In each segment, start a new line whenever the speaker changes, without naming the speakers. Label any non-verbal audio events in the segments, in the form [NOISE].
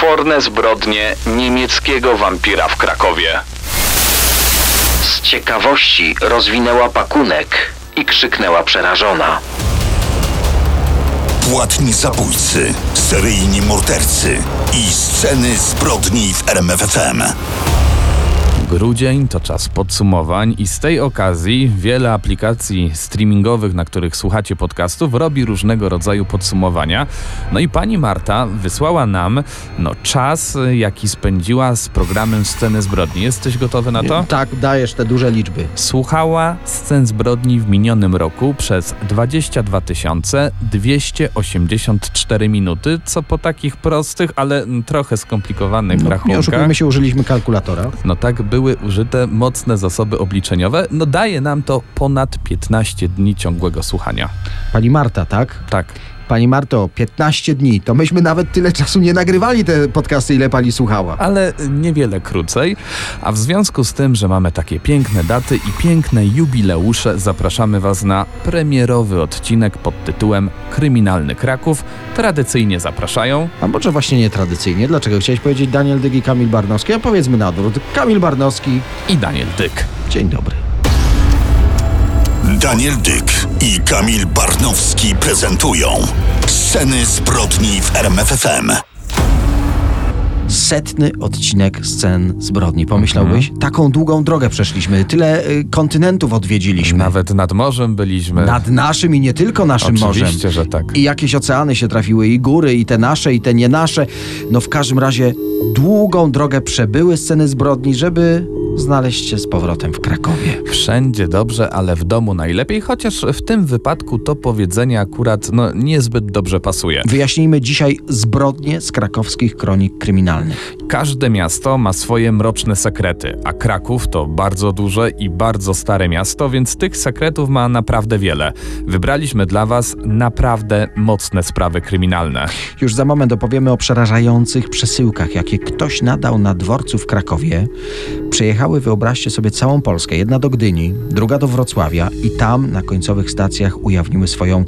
potworne zbrodnie niemieckiego wampira w Krakowie.
Z ciekawości rozwinęła pakunek i krzyknęła przerażona.
Płatni zabójcy, seryjni mordercy i sceny zbrodni w RMFFM.
Grudzień to czas podsumowań i z tej okazji wiele aplikacji streamingowych, na których słuchacie podcastów, robi różnego rodzaju podsumowania. No i pani Marta wysłała nam no, czas, jaki spędziła z programem Sceny Zbrodni. Jesteś gotowy na to?
Tak, dajesz te duże liczby.
Słuchała scen zbrodni w minionym roku przez 22 284 minuty, co po takich prostych, ale trochę skomplikowanych
No, nie
rachunkach.
oszukujmy się, użyliśmy kalkulatora.
No tak, były użyte mocne zasoby obliczeniowe. No daje nam to ponad 15 dni ciągłego słuchania.
Pani Marta, tak?
Tak.
Pani Marto, 15 dni. To myśmy nawet tyle czasu nie nagrywali te podcasty, ile pani słuchała.
Ale niewiele krócej. A w związku z tym, że mamy takie piękne daty i piękne jubileusze, zapraszamy Was na premierowy odcinek pod tytułem Kryminalny Kraków. Tradycyjnie zapraszają
A może właśnie nietradycyjnie? Dlaczego chciałeś powiedzieć Daniel Dyg i Kamil Barnowski? A powiedzmy na odwrót. Kamil Barnowski,
i Daniel Dyk.
dzień dobry.
Daniel Dyk i Kamil Barnowski prezentują sceny zbrodni w RMFFM.
Setny odcinek scen zbrodni. Pomyślałbyś? Taką długą drogę przeszliśmy, tyle y, kontynentów odwiedziliśmy.
Nawet nad morzem byliśmy.
Nad naszym i nie tylko naszym
Oczywiście,
morzem.
że tak.
I jakieś oceany się trafiły, i góry, i te nasze, i te nie nasze. No w każdym razie długą drogę przebyły sceny zbrodni, żeby znaleźć się z powrotem w Krakowie.
Wszędzie dobrze, ale w domu najlepiej, chociaż w tym wypadku to powiedzenie akurat no, niezbyt dobrze pasuje.
Wyjaśnijmy dzisiaj zbrodnie z krakowskich kronik kryminalnych.
Każde miasto ma swoje mroczne sekrety, a Kraków to bardzo duże i bardzo stare miasto, więc tych sekretów ma naprawdę wiele. Wybraliśmy dla Was naprawdę mocne sprawy kryminalne.
Już za moment opowiemy o przerażających przesyłkach, jakie ktoś nadał na dworcu w Krakowie. Przejechały, wyobraźcie sobie, całą Polskę. Jedna do Gdyni, druga do Wrocławia i tam na końcowych stacjach ujawniły swoją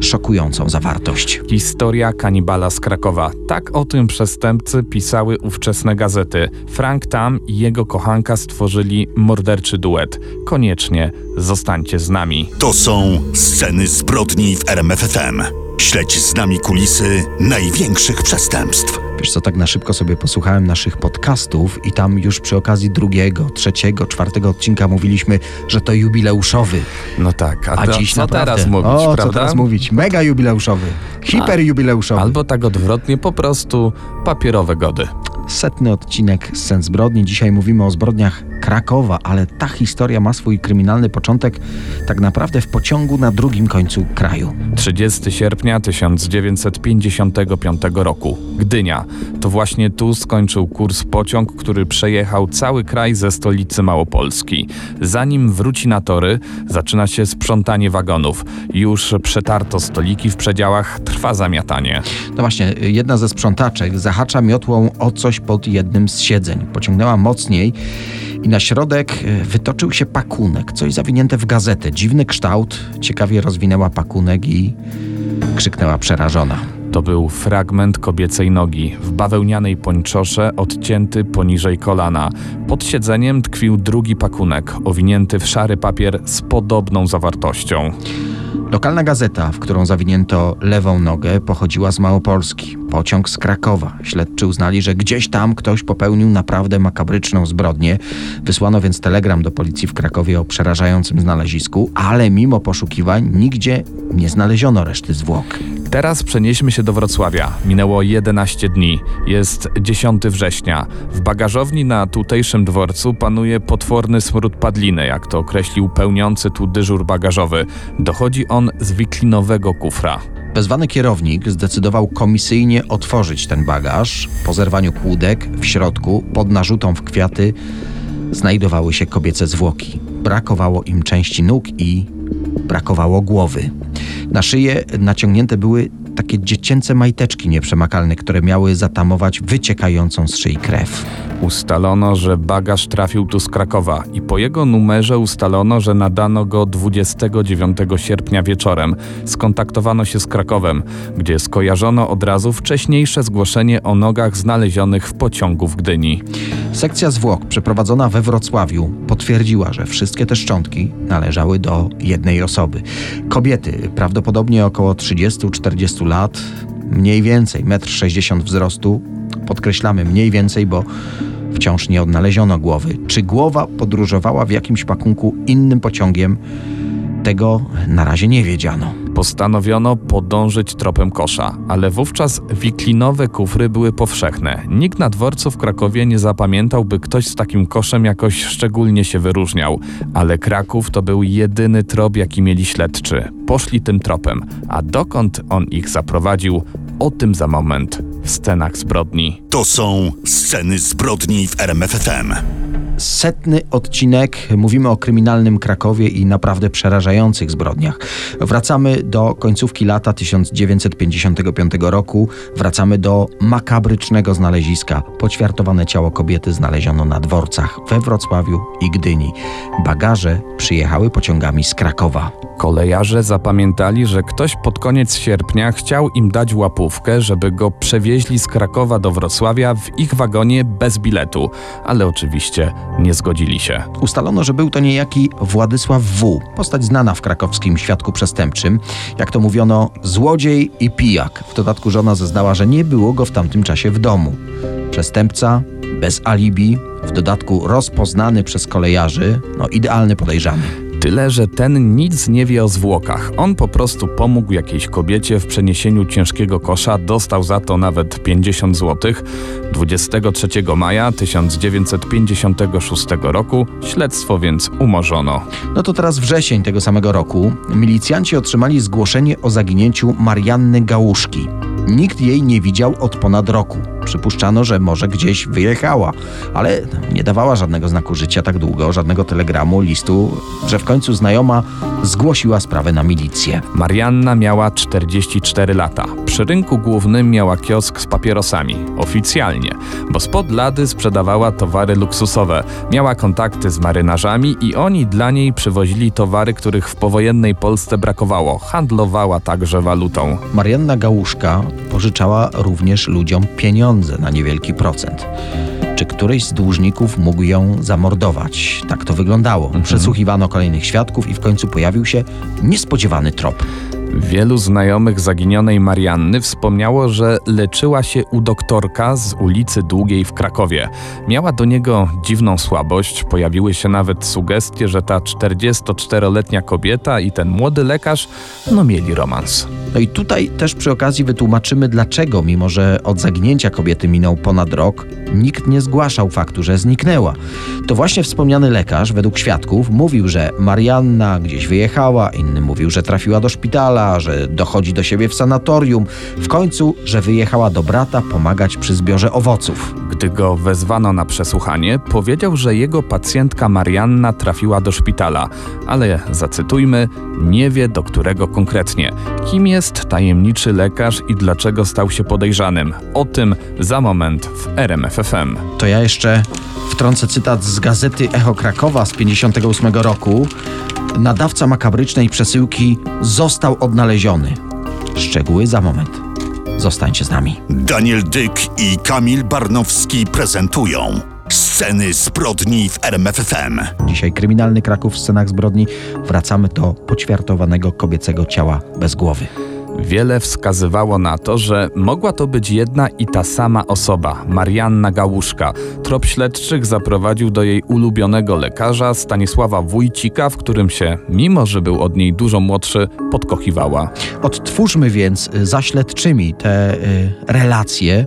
szokującą zawartość.
Historia kanibala z Krakowa. Tak o tym przestępcy pisały ówczesne gazety. Frank Tam i jego kochanka stworzyli morderczy duet. Koniecznie zostańcie z nami.
To są sceny zbrodni w RMFFM. Śledź z nami kulisy największych przestępstw.
Wiesz co, tak na szybko sobie posłuchałem naszych podcastów i tam już przy okazji drugiego, trzeciego, czwartego odcinka mówiliśmy, że to jubileuszowy.
No tak, a,
A dziś
co
naprawdę.
teraz mówić,
o,
prawda?
co teraz mówić? Mega jubileuszowy. Hiper jubileuszowy.
Albo tak odwrotnie, po prostu papierowe gody.
Setny odcinek Scen Zbrodni. Dzisiaj mówimy o zbrodniach Krakowa, ale ta historia ma swój kryminalny początek tak naprawdę w pociągu na drugim końcu kraju.
30 sierpnia 1955 roku. Gdynia. To właśnie tu skończył kurs pociąg, który przejechał cały kraj ze stolicy Małopolski. Zanim wróci na tory, zaczyna się sprzątanie wagonów. Już przetarto stoliki w przedziałach, trwa zamiatanie.
No właśnie, jedna ze sprzątaczek zahacza miotłą o coś pod jednym z siedzeń. Pociągnęła mocniej i na środek e, wytoczył się pakunek, coś zawinięte w gazetę. Dziwny kształt, ciekawie rozwinęła pakunek i krzyknęła przerażona.
To był fragment kobiecej nogi w bawełnianej pończosze odcięty poniżej kolana. Pod siedzeniem tkwił drugi pakunek, owinięty w szary papier z podobną zawartością.
Lokalna gazeta, w którą zawinięto lewą nogę, pochodziła z Małopolski. Pociąg z Krakowa. Śledczy uznali, że gdzieś tam ktoś popełnił naprawdę makabryczną zbrodnię. Wysłano więc telegram do policji w Krakowie o przerażającym znalezisku, ale mimo poszukiwań nigdzie nie znaleziono reszty zwłok.
Teraz przenieśmy się do Wrocławia. Minęło 11 dni. Jest 10 września. W bagażowni na tutejszym dworcu panuje potworny smród padliny, jak to określił pełniący tu dyżur bagażowy. Dochodzi on z wiklinowego kufra.
Wezwany kierownik zdecydował komisyjnie otworzyć ten bagaż. Po zerwaniu kłódek w środku, pod narzutą w kwiaty, znajdowały się kobiece zwłoki. Brakowało im części nóg i brakowało głowy. Na szyję naciągnięte były takie dziecięce majteczki nieprzemakalne, które miały zatamować wyciekającą z szyi krew.
Ustalono, że bagaż trafił tu z Krakowa i po jego numerze ustalono, że nadano go 29 sierpnia wieczorem. Skontaktowano się z Krakowem, gdzie skojarzono od razu wcześniejsze zgłoszenie o nogach znalezionych w pociągu w Gdyni.
Sekcja zwłok przeprowadzona we Wrocławiu potwierdziła, że wszystkie te szczątki należały do jednej osoby. Kobiety, prawdopodobnie około 30-40 lat, mniej więcej 1,60 m wzrostu. Podkreślamy mniej więcej, bo wciąż nie odnaleziono głowy. Czy głowa podróżowała w jakimś pakunku innym pociągiem? Tego na razie nie wiedziano.
Postanowiono podążyć tropem kosza, ale wówczas wiklinowe kufry były powszechne. Nikt na dworcu w Krakowie nie zapamiętał, by ktoś z takim koszem jakoś szczególnie się wyróżniał. Ale Kraków to był jedyny trop, jaki mieli śledczy. Poszli tym tropem, a dokąd on ich zaprowadził, o tym za moment w scenach zbrodni.
To są sceny zbrodni w RMFFM.
setny odcinek. Mówimy o kryminalnym Krakowie i naprawdę przerażających zbrodniach. Wracamy do końcówki lata 1955 roku. Wracamy do makabrycznego znaleziska. Poćwiartowane ciało kobiety znaleziono na dworcach we Wrocławiu i Gdyni. Bagaże przyjechały pociągami z Krakowa.
Kolejarze zapamiętali, że ktoś pod koniec sierpnia chciał im dać łapówkę, żeby go przewieźli z Krakowa do Wrocławia w ich wagonie bez biletu, ale oczywiście nie zgodzili się.
Ustalono, że był to niejaki Władysław W., postać znana w krakowskim świadku przestępczym. Jak to mówiono, złodziej i pijak. W dodatku żona zeznała, że nie było go w tamtym czasie w domu. Przestępca, bez alibi, w dodatku rozpoznany przez kolejarzy, no idealny podejrzany.
Tyle, że ten nic nie wie o zwłokach. On po prostu pomógł jakiejś kobiecie w przeniesieniu ciężkiego kosza, dostał za to nawet 50 zł. 23 maja 1956 roku śledztwo więc umorzono.
No to teraz wrzesień tego samego roku milicjanci otrzymali zgłoszenie o zaginięciu Marianny Gałuszki. Nikt jej nie widział od ponad roku. Przypuszczano, że może gdzieś wyjechała, ale nie dawała żadnego znaku życia tak długo, żadnego telegramu, listu, że w końcu znajoma zgłosiła sprawę na milicję.
Marianna miała 44 lata. Przy rynku głównym miała kiosk z papierosami. Oficjalnie, bo spod lady sprzedawała towary luksusowe. Miała kontakty z marynarzami i oni dla niej przywozili towary, których w powojennej Polsce brakowało. Handlowała także walutą.
Marianna Gałuszka pożyczała również ludziom pieniądze na niewielki procent. Czy któryś z dłużników mógł ją zamordować? Tak to wyglądało. Przesłuchiwano kolejnych świadków i w końcu pojawił się niespodziewany trop.
Wielu znajomych zaginionej Marianny wspomniało, że leczyła się u doktorka z ulicy Długiej w Krakowie. Miała do niego dziwną słabość, pojawiły się nawet sugestie, że ta 44-letnia kobieta i ten młody lekarz no mieli romans.
No i tutaj też przy okazji wytłumaczymy, dlaczego, mimo że od zaginięcia kobiety minął ponad rok, nikt nie zgłaszał faktu, że zniknęła. To właśnie wspomniany lekarz, według świadków, mówił, że Marianna gdzieś wyjechała, inny mówił, że trafiła do szpitala, że dochodzi do siebie w sanatorium, w końcu, że wyjechała do brata pomagać przy zbiorze owoców.
Gdy go wezwano na przesłuchanie, powiedział, że jego pacjentka Marianna trafiła do szpitala, ale zacytujmy, nie wie do którego konkretnie. Kim jest tajemniczy lekarz i dlaczego stał się podejrzanym? O tym za moment w RMFFM.
To ja jeszcze wtrącę cytat z gazety Echo Krakowa z 58 roku. Nadawca makabrycznej przesyłki został odnaleziony. Szczegóły za moment. Zostańcie z nami.
Daniel Dyk i Kamil Barnowski prezentują sceny zbrodni w RMFFM.
Dzisiaj kryminalny Kraków w scenach zbrodni. Wracamy do poćwiartowanego kobiecego ciała bez głowy.
Wiele wskazywało na to, że mogła to być jedna i ta sama osoba, Marianna Gałuszka. Trop śledczych zaprowadził do jej ulubionego lekarza, Stanisława Wójcika, w którym się, mimo że był od niej dużo młodszy, podkochiwała.
Odtwórzmy więc y, za śledczymi te y, relacje.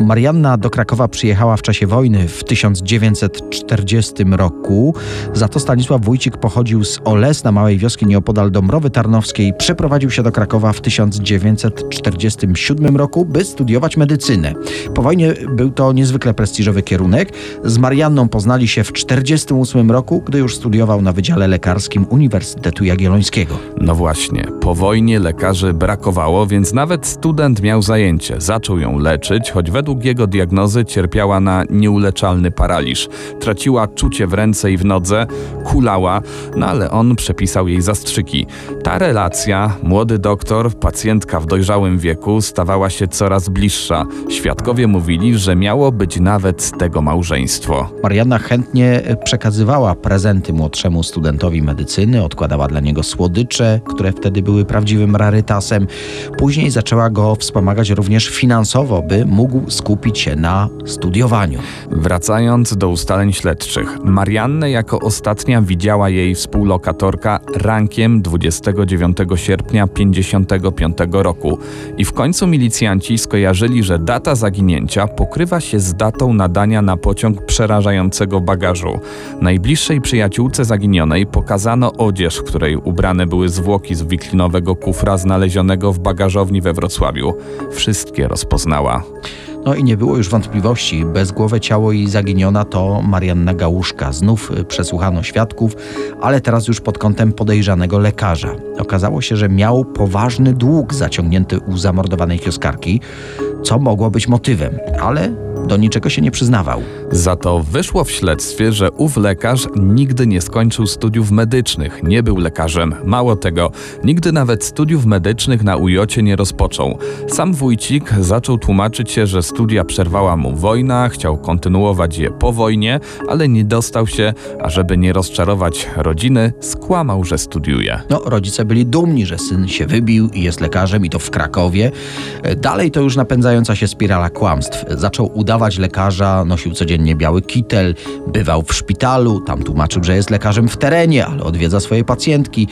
Marianna do Krakowa przyjechała w czasie wojny w 1940 roku. Za to Stanisław Wójcik pochodził z Olesna, małej wioski nieopodal Dąbrowy Tarnowskiej. Przeprowadził się do Krakowa w 1950 1947 roku, by studiować medycynę. Po wojnie był to niezwykle prestiżowy kierunek. Z Marianną poznali się w 1948 roku, gdy już studiował na Wydziale Lekarskim Uniwersytetu Jagiellońskiego.
No właśnie, po wojnie lekarzy brakowało, więc nawet student miał zajęcie. Zaczął ją leczyć, choć według jego diagnozy cierpiała na nieuleczalny paraliż. Traciła czucie w ręce i w nodze, kulała, no ale on przepisał jej zastrzyki. Ta relacja, młody doktor, pacjentka w dojrzałym wieku, stawała się coraz bliższa. Świadkowie mówili, że miało być nawet z tego małżeństwo.
Marianna chętnie przekazywała prezenty młodszemu studentowi medycyny, odkładała dla niego słodycze, które wtedy były prawdziwym rarytasem. Później zaczęła go wspomagać również finansowo, by mógł skupić się na studiowaniu.
Wracając do ustaleń śledczych, Mariannę jako ostatnia widziała jej współlokatorka rankiem 29 sierpnia 55 roku i w końcu milicjanci skojarzyli, że data zaginięcia pokrywa się z datą nadania na pociąg przerażającego bagażu. Najbliższej przyjaciółce zaginionej pokazano odzież, w której ubrane były zwłoki z wiklinowego kufra znalezionego w bagażowni we Wrocławiu. Wszystkie rozpoznała.
No i nie było już wątpliwości. Bezgłowe ciało i zaginiona to Marianna Gałuszka. Znów y, przesłuchano świadków, ale teraz już pod kątem podejrzanego lekarza. Okazało się, że miał poważny dług zaciągnięty u zamordowanej kioskarki, co mogło być motywem, ale do niczego się nie przyznawał.
Za to wyszło w śledztwie, że ów lekarz nigdy nie skończył studiów medycznych, nie był lekarzem. Mało tego, nigdy nawet studiów medycznych na ujocie nie rozpoczął. Sam Wójcik zaczął tłumaczyć się, że studia przerwała mu wojna, chciał kontynuować je po wojnie, ale nie dostał się, a żeby nie rozczarować rodziny, skłamał, że studiuje.
No, rodzice byli dumni, że syn się wybił i jest lekarzem, i to w Krakowie. Dalej to już napędzająca się spirala kłamstw. Zaczął udawać lekarza, nosił codziennie biały kitel, bywał w szpitalu, tam tłumaczył, że jest lekarzem w terenie, ale odwiedza swoje pacjentki.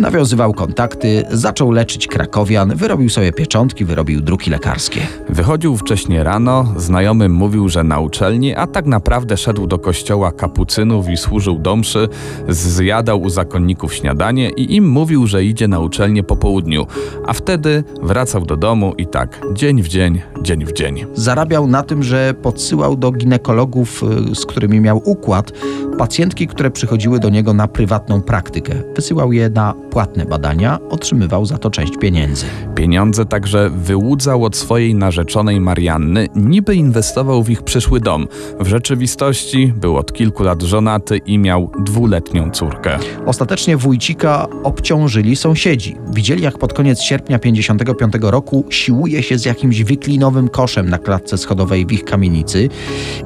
Nawiązywał kontakty, zaczął leczyć krakowian, wyrobił sobie pieczątki, wyrobił druki lekarskie.
Wychodził wcześnie rano, znajomym mówił, że na uczelni, a tak naprawdę szedł do kościoła kapucynów i służył do mszy, zjadał u zakonników śniadanie i im mówił, że idzie na uczelnię po południu, a wtedy wracał do domu i tak dzień w dzień, dzień w dzień.
Zarabiał na tym, że podsyłał do ginekologów, y, z którymi miał układ, pacjentki, które przychodziły do niego na prywatną praktykę. Wysyłał je na płatne badania, otrzymywał za to część pieniędzy.
Pieniądze także wyłudzał od swojej narzeczonej Marianny, niby inwestował w ich przyszły dom. W rzeczywistości był od kilku lat żonaty i miał dwuletnią córkę.
Ostatecznie wójcika obciążyli sąsiedzi. Widzieli, jak pod koniec sierpnia 55 roku siłuje się z jakimś wyklinowym koszem na klatce schodowej ich kamienicy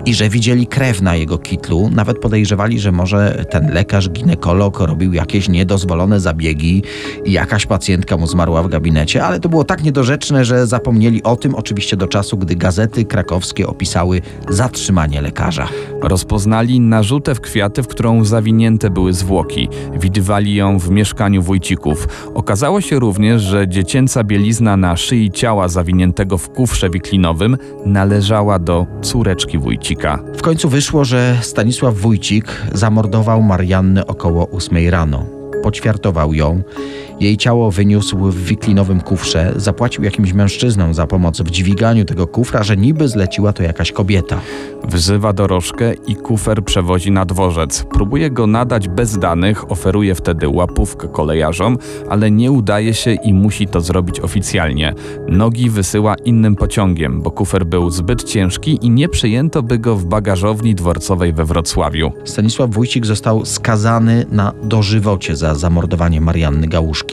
i że widzieli krew na jego kitlu. Nawet podejrzewali, że może ten lekarz, ginekolog robił jakieś niedozwolone zabiegi i jakaś pacjentka mu zmarła w gabinecie, ale to było tak niedorzeczne, że zapomnieli o tym oczywiście do czasu, gdy gazety krakowskie opisały zatrzymanie lekarza.
Rozpoznali narzutę w kwiaty, w którą zawinięte były zwłoki. Widywali ją w mieszkaniu wójcików. Okazało się również, że dziecięca bielizna na szyi ciała zawiniętego w kufrze wiklinowym należała do córeczki wójcika.
W końcu wyszło, że Stanisław Wójcik zamordował Mariannę około 8 rano. Poćwiartował ją. Jej ciało wyniósł w wiklinowym kufrze, zapłacił jakimś mężczyznom za pomoc w dźwiganiu tego kufra, że niby zleciła to jakaś kobieta.
Wzywa dorożkę i kufer przewozi na dworzec. Próbuje go nadać bez danych, oferuje wtedy łapówkę kolejarzom, ale nie udaje się i musi to zrobić oficjalnie. Nogi wysyła innym pociągiem, bo kufer był zbyt ciężki i nie przyjęto by go w bagażowni dworcowej we Wrocławiu.
Stanisław Wójcik został skazany na dożywocie za zamordowanie Marianny Gałuszki.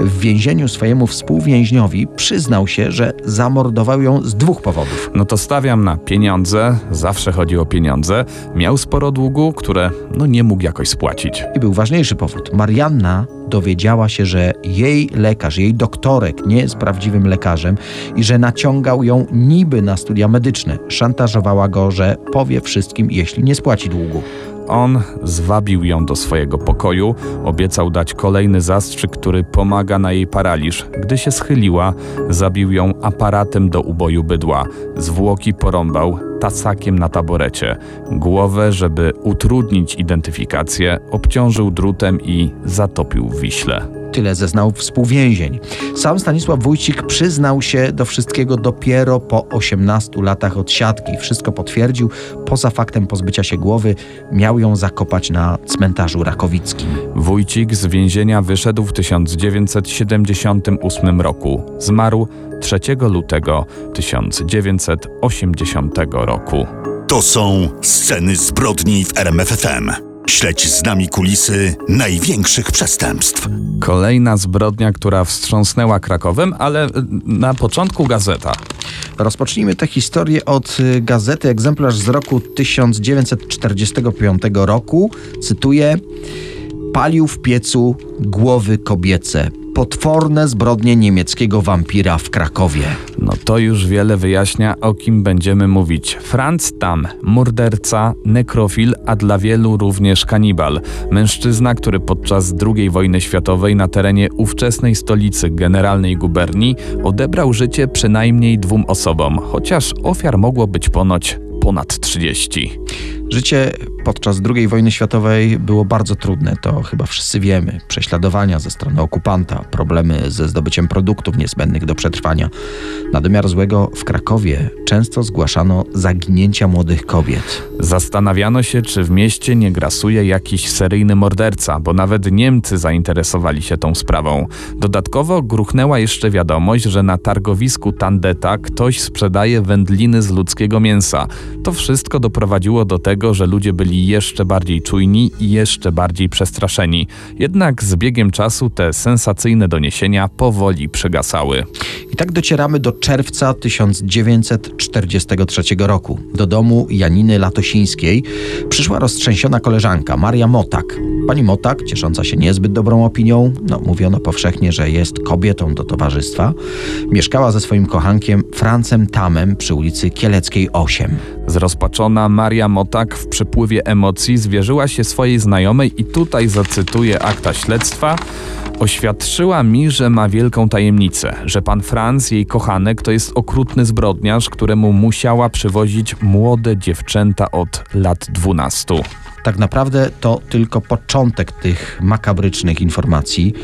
W więzieniu swojemu współwięźniowi przyznał się, że zamordował ją z dwóch powodów.
No to stawiam na pieniądze, zawsze chodzi o pieniądze. Miał sporo długu, które no nie mógł jakoś spłacić.
I był ważniejszy powód. Marianna dowiedziała się, że jej lekarz, jej doktorek nie jest prawdziwym lekarzem i że naciągał ją niby na studia medyczne. Szantażowała go, że powie wszystkim, jeśli nie spłaci długu.
On zwabił ją do swojego pokoju, obiecał dać kolejny zastrzyk, który pomaga na jej paraliż. Gdy się schyliła, zabił ją aparatem do uboju bydła. Zwłoki porąbał tasakiem na taborecie. Głowę, żeby utrudnić identyfikację, obciążył drutem i zatopił w Wiśle.
Tyle zeznał współwięzień. Sam Stanisław Wójcik przyznał się do wszystkiego dopiero po 18 latach odsiadki. Wszystko potwierdził. Poza faktem pozbycia się głowy, miał ją zakopać na cmentarzu rakowickim.
Wójcik z więzienia wyszedł w 1978 roku. Zmarł 3 lutego 1980 roku.
To są sceny zbrodni w RMFFM. Śledź z nami kulisy największych przestępstw.
Kolejna zbrodnia, która wstrząsnęła Krakowem, ale y, na początku gazeta.
Rozpocznijmy tę historię od y, gazety, egzemplarz z roku 1945 roku. Cytuję: Palił w piecu głowy kobiece. Potworne zbrodnie niemieckiego wampira w Krakowie.
No to już wiele wyjaśnia, o kim będziemy mówić. Franz Tam, morderca, nekrofil, a dla wielu również kanibal. Mężczyzna, który podczas II wojny światowej na terenie ówczesnej stolicy generalnej guberni odebrał życie przynajmniej dwóm osobom, chociaż ofiar mogło być ponoć ponad 30.
Życie podczas II wojny światowej było bardzo trudne, to chyba wszyscy wiemy. Prześladowania ze strony okupanta, problemy ze zdobyciem produktów niezbędnych do przetrwania. Na domiar złego w Krakowie często zgłaszano zaginięcia młodych kobiet.
Zastanawiano się, czy w mieście nie grasuje jakiś seryjny morderca, bo nawet Niemcy zainteresowali się tą sprawą. Dodatkowo gruchnęła jeszcze wiadomość, że na targowisku Tandeta ktoś sprzedaje wędliny z ludzkiego mięsa. To wszystko doprowadziło do tego, że ludzie byli jeszcze bardziej czujni i jeszcze bardziej przestraszeni. Jednak z biegiem czasu te sensacyjne doniesienia powoli przygasały.
I tak docieramy do czerwca 1943 roku. Do domu Janiny Latosińskiej przyszła roztrzęsiona koleżanka Maria Motak. Pani Motak, ciesząca się niezbyt dobrą opinią, no mówiono powszechnie, że jest kobietą do towarzystwa, mieszkała ze swoim kochankiem Francem Tamem przy ulicy Kieleckiej 8.
Zrozpaczona Maria Motak w przypływie emocji zwierzyła się swojej znajomej i tutaj zacytuję akta śledztwa. Oświadczyła mi, że ma wielką tajemnicę, że pan Franz, jej kochanek, to jest okrutny zbrodniarz, któremu musiała przywozić młode dziewczęta od lat 12.
Tak naprawdę to tylko początek tych makabrycznych informacji.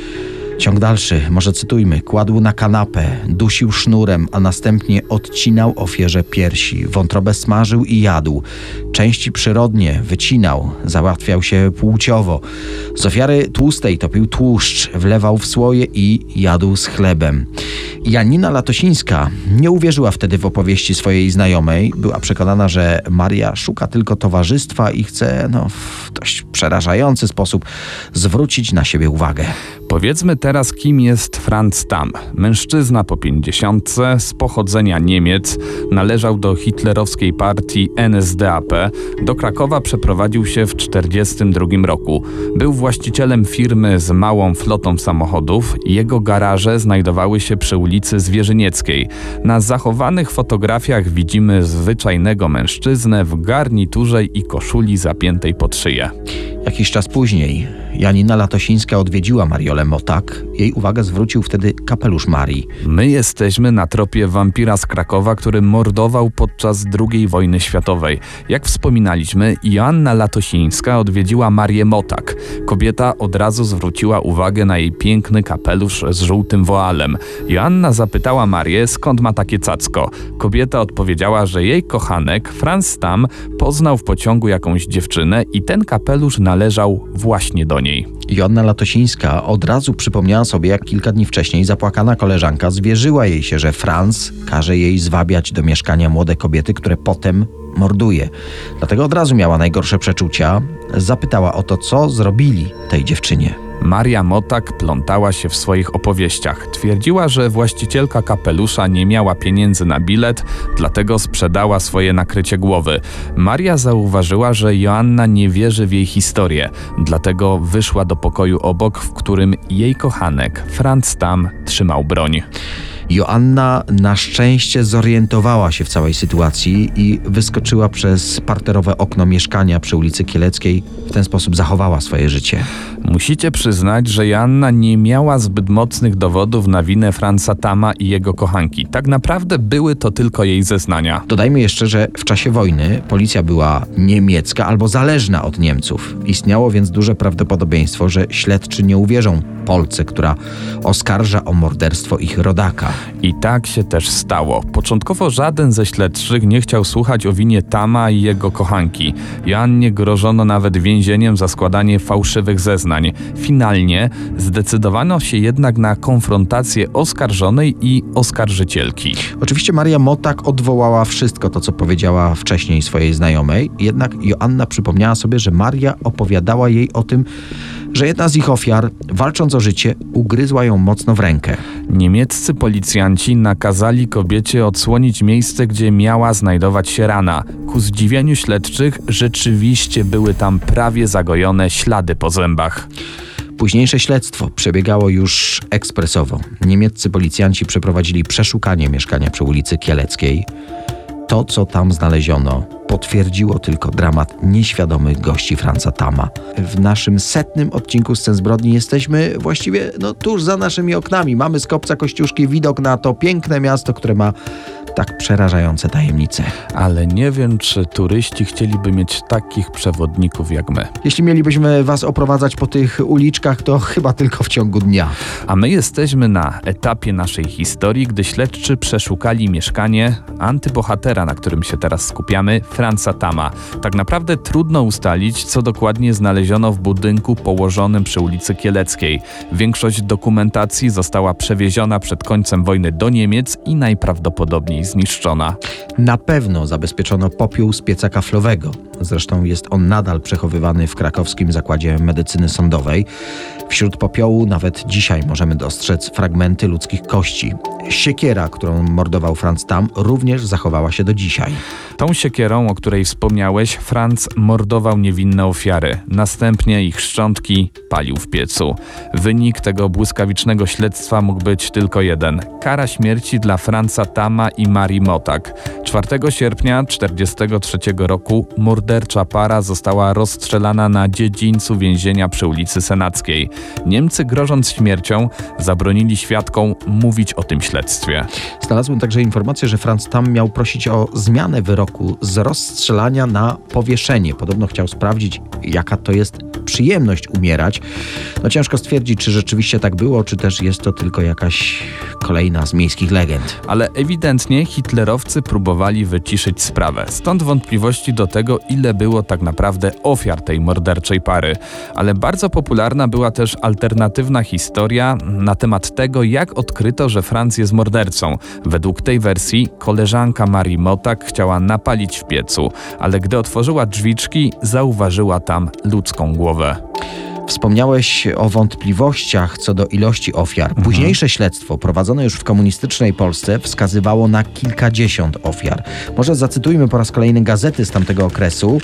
Ciąg dalszy, może cytujmy. Kładł na kanapę, dusił sznurem, a następnie odcinał ofierze piersi. Wątrobę smażył i jadł. Części przyrodnie wycinał, załatwiał się płciowo. Z ofiary tłustej topił tłuszcz, wlewał w słoje i jadł z chlebem. Janina Latosińska nie uwierzyła wtedy w opowieści swojej znajomej. Była przekonana, że Maria szuka tylko towarzystwa i chce no, w dość przerażający sposób zwrócić na siebie uwagę.
Powiedzmy teraz, kim jest Franz Tam. Mężczyzna po pięćdziesiątce, z pochodzenia Niemiec, należał do hitlerowskiej partii NSDAP. Do Krakowa przeprowadził się w 1942 roku. Był właścicielem firmy z małą flotą samochodów. Jego garaże znajdowały się przy ulicy Zwierzynieckiej. Na zachowanych fotografiach widzimy zwyczajnego mężczyznę w garniturze i koszuli zapiętej pod szyję.
Jakiś czas później Janina Latosińska odwiedziła Mariolę Motak. Jej uwagę zwrócił wtedy kapelusz Marii.
My jesteśmy na tropie wampira z Krakowa, który mordował podczas II wojny światowej. Jak wspominaliśmy, Joanna Latosińska odwiedziła Marię Motak. Kobieta od razu zwróciła uwagę na jej piękny kapelusz z żółtym woalem. Joanna zapytała Marię, skąd ma takie cacko. Kobieta odpowiedziała, że jej kochanek, Franz Tam, poznał w pociągu jakąś dziewczynę i ten kapelusz należał właśnie do niej.
Joanna Latosińska od razu przypomniała sobie, jak kilka dni wcześniej zapłakana koleżanka zwierzyła jej się, że Franz każe jej zwabiać do mieszkania młode kobiety, które potem morduje. Dlatego od razu miała najgorsze przeczucia. Zapytała o to, co zrobili tej dziewczynie.
Maria Motak plątała się w swoich opowieściach. Twierdziła, że właścicielka kapelusza nie miała pieniędzy na bilet, dlatego sprzedała swoje nakrycie głowy. Maria zauważyła, że Joanna nie wierzy w jej historię, dlatego wyszła do pokoju obok, w którym jej kochanek, Franz Tam, trzymał broń.
Joanna na szczęście zorientowała się w całej sytuacji i wyskoczyła przez parterowe okno mieszkania przy ulicy Kieleckiej. W ten sposób zachowała swoje życie.
Musicie przyznać, że Joanna nie miała zbyt mocnych dowodów na winę Franza Tama i jego kochanki. Tak naprawdę były to tylko jej zeznania.
Dodajmy jeszcze, że w czasie wojny policja była niemiecka albo zależna od Niemców. Istniało więc duże prawdopodobieństwo, że śledczy nie uwierzą Polce, która oskarża o morderstwo ich rodaka.
I tak się też stało. Początkowo żaden ze śledczych nie chciał słuchać o winie Tama i jego kochanki. Joannie grożono nawet więzieniem za składanie fałszywych zeznań. Finalnie zdecydowano się jednak na konfrontację oskarżonej i oskarżycielki.
Oczywiście Maria Motak odwołała wszystko to, co powiedziała wcześniej swojej znajomej, jednak Joanna przypomniała sobie, że Maria opowiadała jej o tym, że jedna z ich ofiar, walcząc o życie, ugryzła ją mocno w rękę.
Niemieccy policjanci nakazali kobiecie odsłonić miejsce, gdzie miała znajdować się rana. Ku zdziwieniu śledczych rzeczywiście były tam prawie zagojone ślady po zębach.
Późniejsze śledztwo przebiegało już ekspresowo. Niemieccy policjanci przeprowadzili przeszukanie mieszkania przy ulicy Kieleckiej. To, co tam znaleziono, potwierdziło tylko dramat nieświadomych gości Franca Tama. W naszym setnym odcinku Scen Zbrodni jesteśmy właściwie no, tuż za naszymi oknami. Mamy z kopca Kościuszki widok na to piękne miasto, które ma tak przerażające tajemnice.
Ale nie wiem, czy turyści chcieliby mieć takich przewodników jak my.
Jeśli mielibyśmy was oprowadzać po tych uliczkach, to [LAUGHS] chyba tylko w ciągu dnia.
A my jesteśmy na etapie naszej historii, gdy śledczy przeszukali mieszkanie antybohatera, na którym się teraz skupiamy, Franza Tama. Tak naprawdę trudno ustalić, co dokładnie znaleziono w budynku położonym przy ulicy Kieleckiej. Większość dokumentacji została przewieziona przed końcem wojny do Niemiec i najprawdopodobniej zniszczona.
Na pewno zabezpieczono popiół z pieca kaflowego. Zresztą jest on nadal przechowywany w krakowskim zakładzie medycyny sądowej. Wśród popiołu nawet dzisiaj możemy dostrzec fragmenty ludzkich kości. Siekiera, którą mordował Franz Tam, również zachowała się do dzisiaj.
Tą siekierą, o której wspomniałeś, Franz mordował niewinne ofiary. Następnie ich szczątki palił w piecu. Wynik tego błyskawicznego śledztwa mógł być tylko jeden. Kara śmierci dla Franza Tama i Marii Motak. 4 sierpnia 1943 roku mordercza para została rozstrzelana na dziedzińcu więzienia przy ulicy Senackiej. Niemcy, grożąc śmiercią, zabronili świadkom mówić o tym śledztwie.
Znalazłem także informację, że Franz Tam miał prosić o zmianę wyroku z rozstrzelania na powieszenie. Podobno chciał sprawdzić, jaka to jest przyjemność umierać. No ciężko stwierdzić, czy rzeczywiście tak było, czy też jest to tylko jakaś kolejna z miejskich legend.
Ale ewidentnie hitlerowcy próbowali wyciszyć sprawę. Stąd wątpliwości do tego, ile było tak naprawdę ofiar tej morderczej pary. Ale bardzo popularna była też alternatywna historia na temat tego, jak odkryto, że Franz jest mordercą. Według tej wersji koleżanka Marii Motak chciała napalić w piecu, ale gdy otworzyła drzwiczki, zauważyła tam ludzką głowę.
Wspomniałeś o wątpliwościach co do ilości ofiar. Późniejsze śledztwo prowadzone już w komunistycznej Polsce wskazywało na kilkadziesiąt ofiar. Może zacytujmy po raz kolejny gazety z tamtego okresu.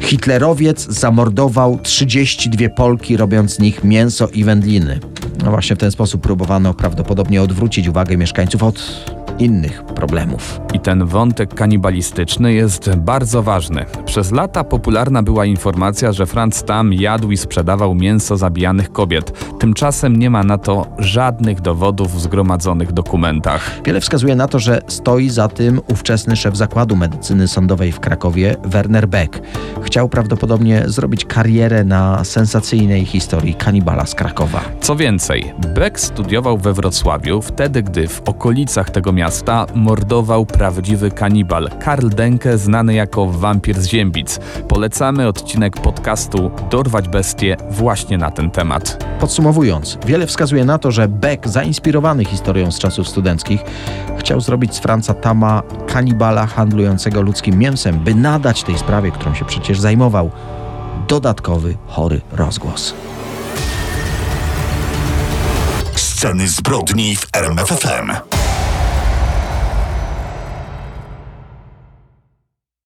Hitlerowiec zamordował 32 Polki, robiąc z nich mięso i wędliny. No właśnie w ten sposób próbowano prawdopodobnie odwrócić uwagę mieszkańców od innych problemów.
I ten wątek kanibalistyczny jest bardzo ważny. Przez lata popularna była informacja, że Franz Tam jadł i sprzedawał mięso zabijanych kobiet. Tymczasem nie ma na to żadnych dowodów w zgromadzonych dokumentach.
Wiele wskazuje na to, że stoi za tym ówczesny szef zakładu medycyny sądowej w Krakowie, Werner Beck. Chciał prawdopodobnie zrobić karierę na sensacyjnej historii kanibala z Krakowa.
Co więcej, Beck studiował we Wrocławiu, wtedy gdy w okolicach tego miasta mordował prawdziwy kanibal Karl Denke, znany jako wampir z Ziębic. Polecamy odcinek podcastu Dorwać bestie właśnie na ten temat.
Podsumowując, wiele wskazuje na to, że Beck, zainspirowany historią z czasów studenckich, chciał zrobić z Franca Tama kanibala handlującego ludzkim mięsem, by nadać tej sprawie, którą się przecież zajmował, dodatkowy chory rozgłos.
Sceny zbrodni w RMFFM.